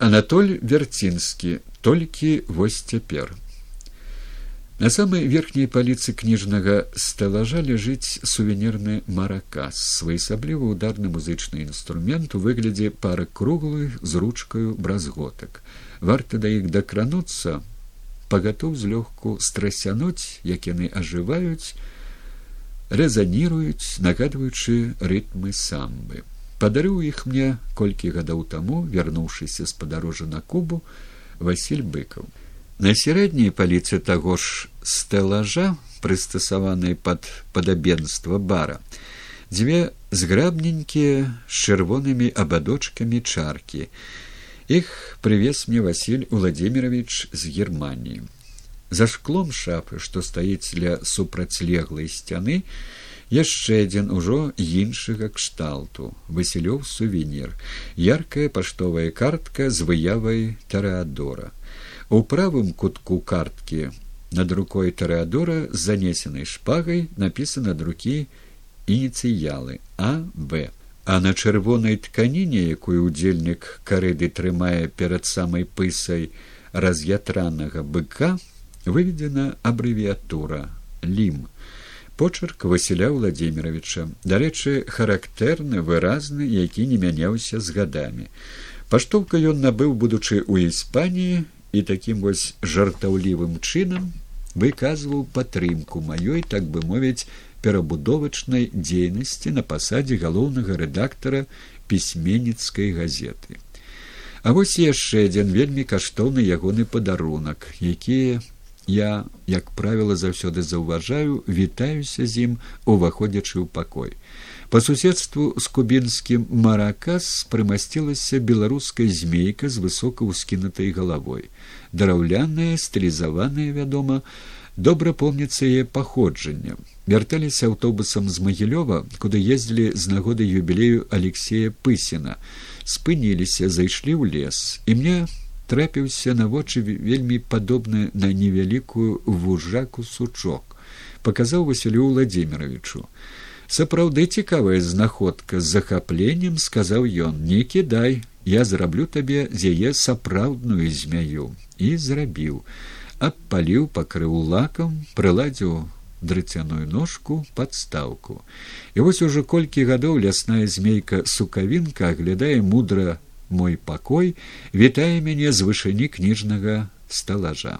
Анатоль Вярцінскі толькі вось цяпер. На самай верхняй паліцы кніжнага стэлажа ляжыць сувенірны маракас, своеасаблівы ударны музычны інструмент у выглядзе пары круглых з ручкаю бразготак. Варта да іх дакрануцца, пагатоў злёгку страсянуць, як яны ажываюць, рэзаніруюць, нагадваючы рытмы самбы падарыў іх мне колькі гадоў таму вярнуўшыся з падарожжа на кубу василь быкаў. На сярэдняй паліцы таго ж стэлажа прыстасаванай пад падабенства бара дзве зграбненькія з чырвонымі абадочкамі чаркі. Іх прывез мне василь владимирович з германії за шклом шафы што стаіць ля супрацьлеглай сцяны яшчэ адзін ужо іншага кшталту. Васілёў сувенір. Яркая паштовая картка з выявай тарэадора у правым кутку карткі над рукой тарэадора з занесенай шпагай напісана друкі ініцыялы а б а на чырвонай тканіне якую удзельнік карыды трымае перад самай пысай раз'ятранага быка выведена абрэвіатура лім почерк васіля владимировича. Дарэчы характэрны выразны які не мяняўся з гадамі. Паштоўка ён набыў будучы ў іспаніі і такім вось жартаўлівым чынам выказваў падтрымку маёй так бы мовіць перабудовачнай дзейнасці на пасадзе галоўнага рэдактара пісьменніцкай газеты. А вось яшчэ адзін вельмі каштоўны ягоны падарунак якія я як правіла заўсёды заўважаю вітаюся з ім уваходзячы ў пакой. По суседству з кубінскім маракас прымасцілася беларуская змейка з высока ўскінутай галавой. Драўляная стылізаваная вядома добра помніцца яе паходжання вярталіся аўтобусам з магілёва куды ездзілі з нагоды юбілею алексея пысіна. Спыніліся зайшлі ў лес. І мне трапіўся на вочы вельмі падобны на невялікую вужаку сучок. Паказаў василю владимировичу. Сапраўды цікавая знаходка з захапленнем сказаў ён. Не кідай я зраблю табе з яе сапраўдную змяю і зрабіў. Абпаліў пакрыў лакам прыладзіў дрыцяную ножку подстаўку і вось ужо колькі гадоў лясная змейка сукавінка аглядае мудра мой пакой вітае мяне з вышыні кніжнага сталажа.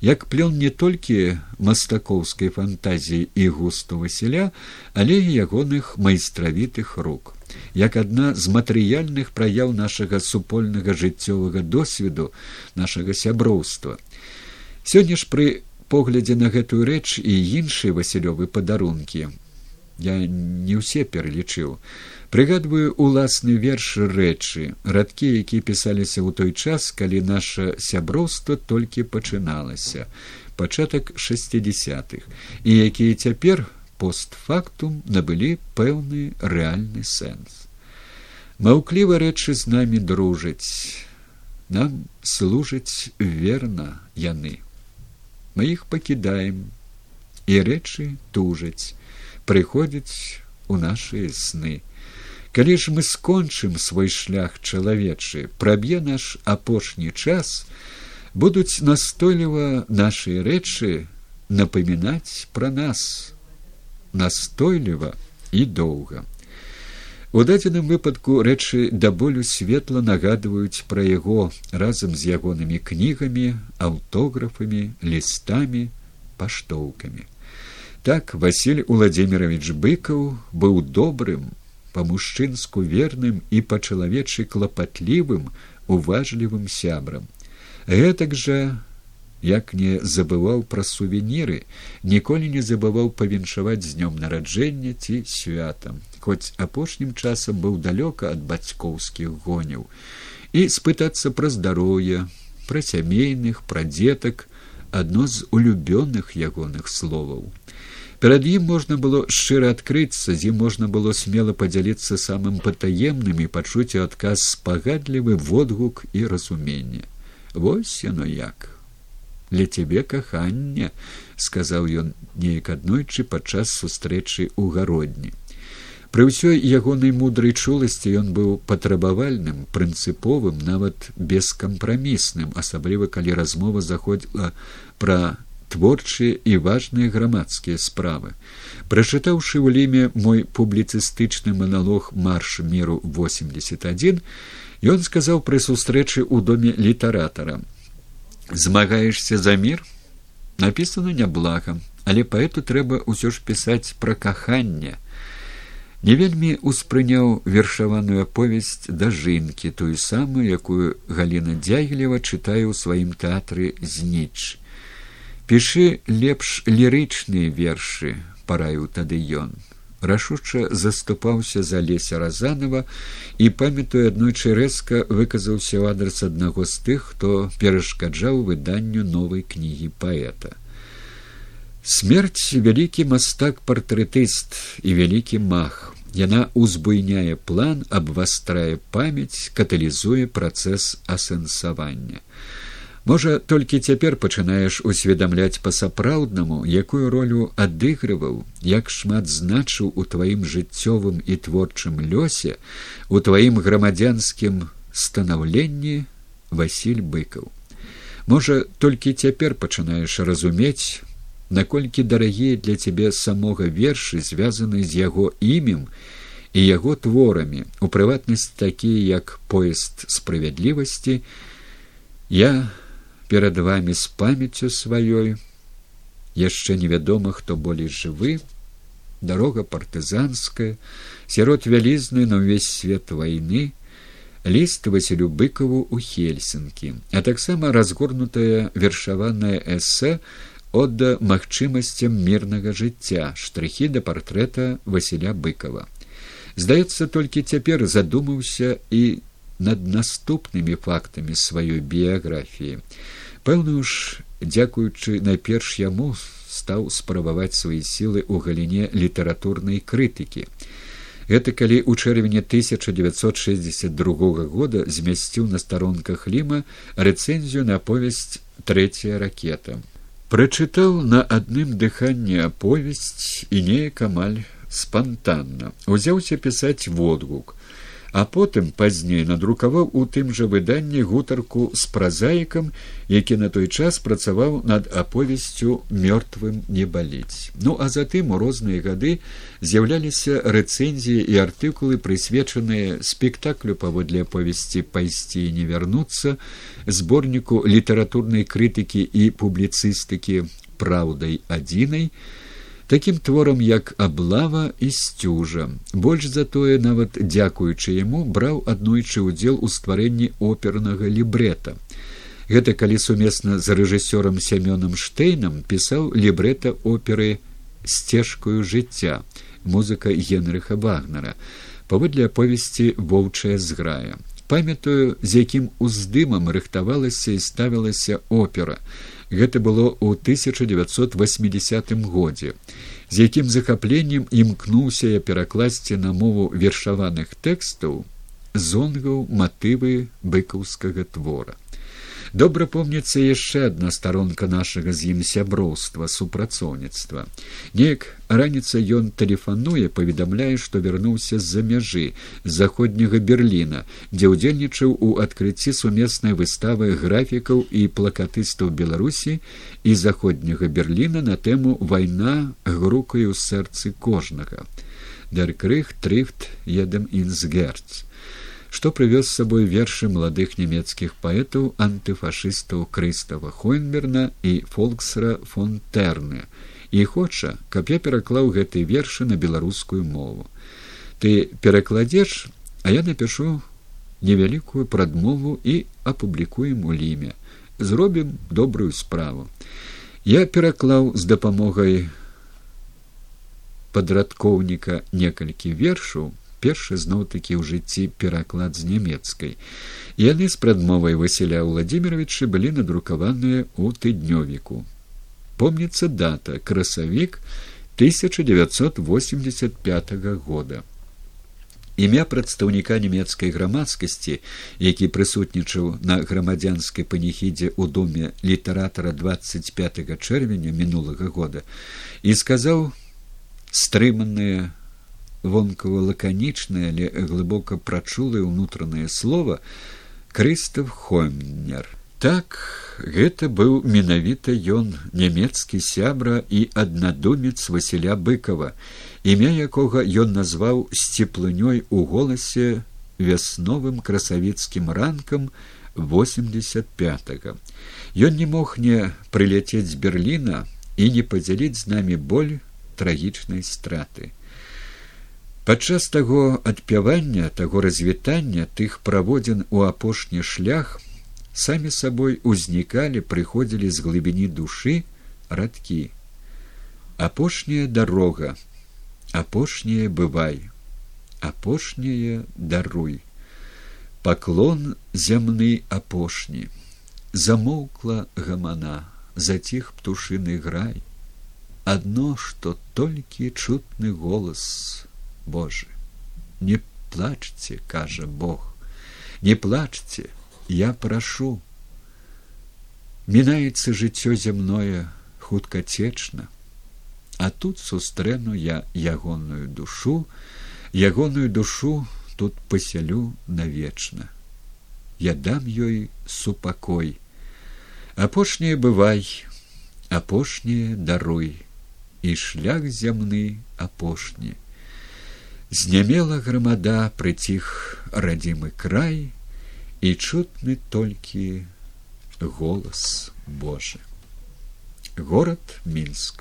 Як плён не толькі мастакоўскай фантазіі і густу васіля але і ягоных майстравітых рук. Як адна з матэрыяльных праяў нашага супольнага жыццёвага досведу нашага сяброўства. Сёння ж пры поглядзе на гэтую рэч і іншыя васілёвы падарункі. Я не ўсе пералічыў прыгадваю уласны верш рэчы радкі які пісаліся ў той час калі наша сяброўства толькі пачыналася пачатак шестидесятых і якія цяпер постфактум набылі пэўны рэальны сэнс. Маўкліва рэчы з намі дружаць нам служаць верна яны. Мы іх пакідаем і рэчы тужаць прыходзяць у нашыя сны калі ж мы скончым свой шлях чалавечы праб'е наш апошні час будуць настойліва нашыя рэчы напамінаць пра нас. Настойліва і доўга. У дадзеным выпадку рэчы да болю светла нагадваюць пра яго разам з ягонымі кнігамі аўтографамі лістамі паштоўкамі. Так василь владимирович быкаў быў добрым па-мужчынску верным і па-чалавечы клапатлівым уважлівым сябрам. Гэтак жа як не забываў пра сувеніры ніколі не забываў павіншаваць з днём нараджэння ці святам хоць апошнім часам быў далёка ад бацькоўскіх гоняў і спытацца пра здароўе пра сямейных пра дзетак адно з улюбёных ягоных словаў перад ім можна было шчыра адкрыцца з ім можна было смела падзяліцца самым патаемным і пачуць у адказ спагадлівы водгук і разуменне вось яно як! Для цябе кахання сказаў ён неяк аднойчы падчас сустрэчы ў гародні. Пры ўсёй ягонай мудрай чуласці ён быў патрабавальным, прынцыповым, нават бескампрамісным, асабліва калі размова заходзіла пра творчыя і важныя грамадскія справы. Прачытаўшы ў ліме мой публіцыстычны маналог марш міру 81, ён сказаў пры сустрэчы ў доме літаратара: змагаешься за мір? Напісана няблагам але паэту трэба ўсё ж пісаць пра каханне. Не вельмі успрыняў вершаваную аповесць да жынкі тую самую якую галіна дзягілева чытае ў сваім тэатры зніч пішы лепш лірычныя вершы параіў тады ён. Рашуча заступаўся за леся разанова і памятуе аднойчы рэзка выказаўся ў адрас аднаго з тых хто перашкаджаў выданню новай кнігі паэта. Смерць вялікі мастак партрэтыст і вялікі мах. Яна узбуйняе план абвастрае памяць каталізуе працэс асэнсавання Можа, толькі цяпер пачынаеш усведамляць па-сапраўднаму, якую ролю адыгрываў, як шмат значыў у тваім жыццёвым і творчым лёсе, у тваім грамадзянскім станаўленні Васіль быкаў. Можа, толькі цяпер пачынаеш разумець, наколькі дарагія для цябе самога вершы звязаны з яго імем і яго творамі, у прыватнасць такія як поезд справядлівасці, я перад вами з памяццю сваёй яшчэ невядома хто болей жывы дарога партызанская сярод вялізны на ўвесь свет вайны ліст василю быкаву у хельсінкі а таксама разгорнутая вершаваная эсэ отда магчымасцям мірнага жыцця штрыхі да партрэта василя быкова. Здаецца толькі цяпер задумаўся і над наступнымі фактамі сваёй біяграфіі. Пэўна ж дзякуючы найперш яму стаў спрабаваць свае сілы ў галіне літаратурнай крытыкі. Гэта калі ў чэрвені 1962 года змясціў на старонках ліма рэцэнзію на аповесць трэцяя ракета прачытаў на адным дыханні аповесць і неяк амаль спантанна. Узяўся пісаць водгук а потым пазней надрукаваў у тым жа выданні гутарку з празаікам які на той час працаваў над аповесцю мёртвым не баліць ну а затым у розныя гады з'яўляліся рэцэнзіі і артыкулы прысвечаныя спектаклю паводле аповесці пайсці не вярнуцца зборніку літаратурнай крытыкі і публіцыстыкі праўдай адзінай такім творам як аблава і сцюжа больш затое нават дзякуючы яму браў аднойчы ўдзел у стварэнні опернага лібрэта гэта калі сумесна з рэжысёрам сямёнам штейнам пісаў лібрэта оперы сцежкаю жыцця музыка генрыха вагнера паводле аповесці воўчая зграя памятаю з якім уздымам рыхтавалася і ставілася опера гэта было ў 1980 годзе з якім захапленнем імкнуўся я перакласці на мову вершаваных тэкстаў зонгаў матывы быкаўскага твора добра помніцца яшчэ адна старонка нашага з ім сяброўства супрацоўніцтва неяк раніца ён тэлефануе паведамляе што вярнуўся з-за мяжы заходняга берліна дзе ўдзельнічаў у адкрыцці сумеснай выставы графікаў і плакатыстаў беларусі і заходняга берліна на тэму вайна грукаю ў сэрцы кожнага деркрых трыфт едем інсгерц што прывёз з сабой вершы маладых нямецкіх паэтаў антыфашыстаў крыстава хойнберна і фолксера фонтэрны і хоча каб я пераклаў гэтыя вершы на беларускую мову. Ты перакладзеш а я напишу невялікую прадмову і апублікуем у ліме. Зробім добрую справу. Я пераклаў з дапамогай падрадкоўніка некалькі вершаў першы зноў такі ў жыцці пераклад з нямецкай. Яны з прадмовай васіля владимировича былі надрукаваныя ў тыднёвіку. Помніцца дата красавік 1985 года. Імя прадстаўніка нямецкай грамадскасці які прысутнічаў на грамадзянскай паніхідзе ў доме літаратара 25 чэрвеня мінулага года і сказаў стрыманыя вонкава лаканічнае, але глыбока прачулае ўнутранае слова крыстав хомнер. Так гэта быў менавіта ён нямецкі сябра і аднадумец васіля быкова імя якога ён назваў сцеплынёй у голасе вясновым красавіцкім ранкам восемьдесят пятого ён не мог не прыляцець з берліна і не падзяліць з намі боль трагічнай страты падчас таго адпявання таго развітання тых праводзін у апошні шлях самі сабой узнікалі прыходзілі з глыбіні душы радкі. Апошняя дарога апошняе бывай апошняе даруй. Паклон зямны апошні замоўкла гамана заціх птушыны грай. Адно што толькі чутны голас божы не плачце кажа бог. Не плачце я прашу мінаецца жыццё зямное хуткацечна а тут сустрэну я ягоную душу ягоную душу тут пасялю навечна. Я дам ёй супакой. Апошняе бывай апошняе даруй. І шлях зямны апошні знямела грамада прыціх радзімы край і чутны толькі голас божы. Город мінск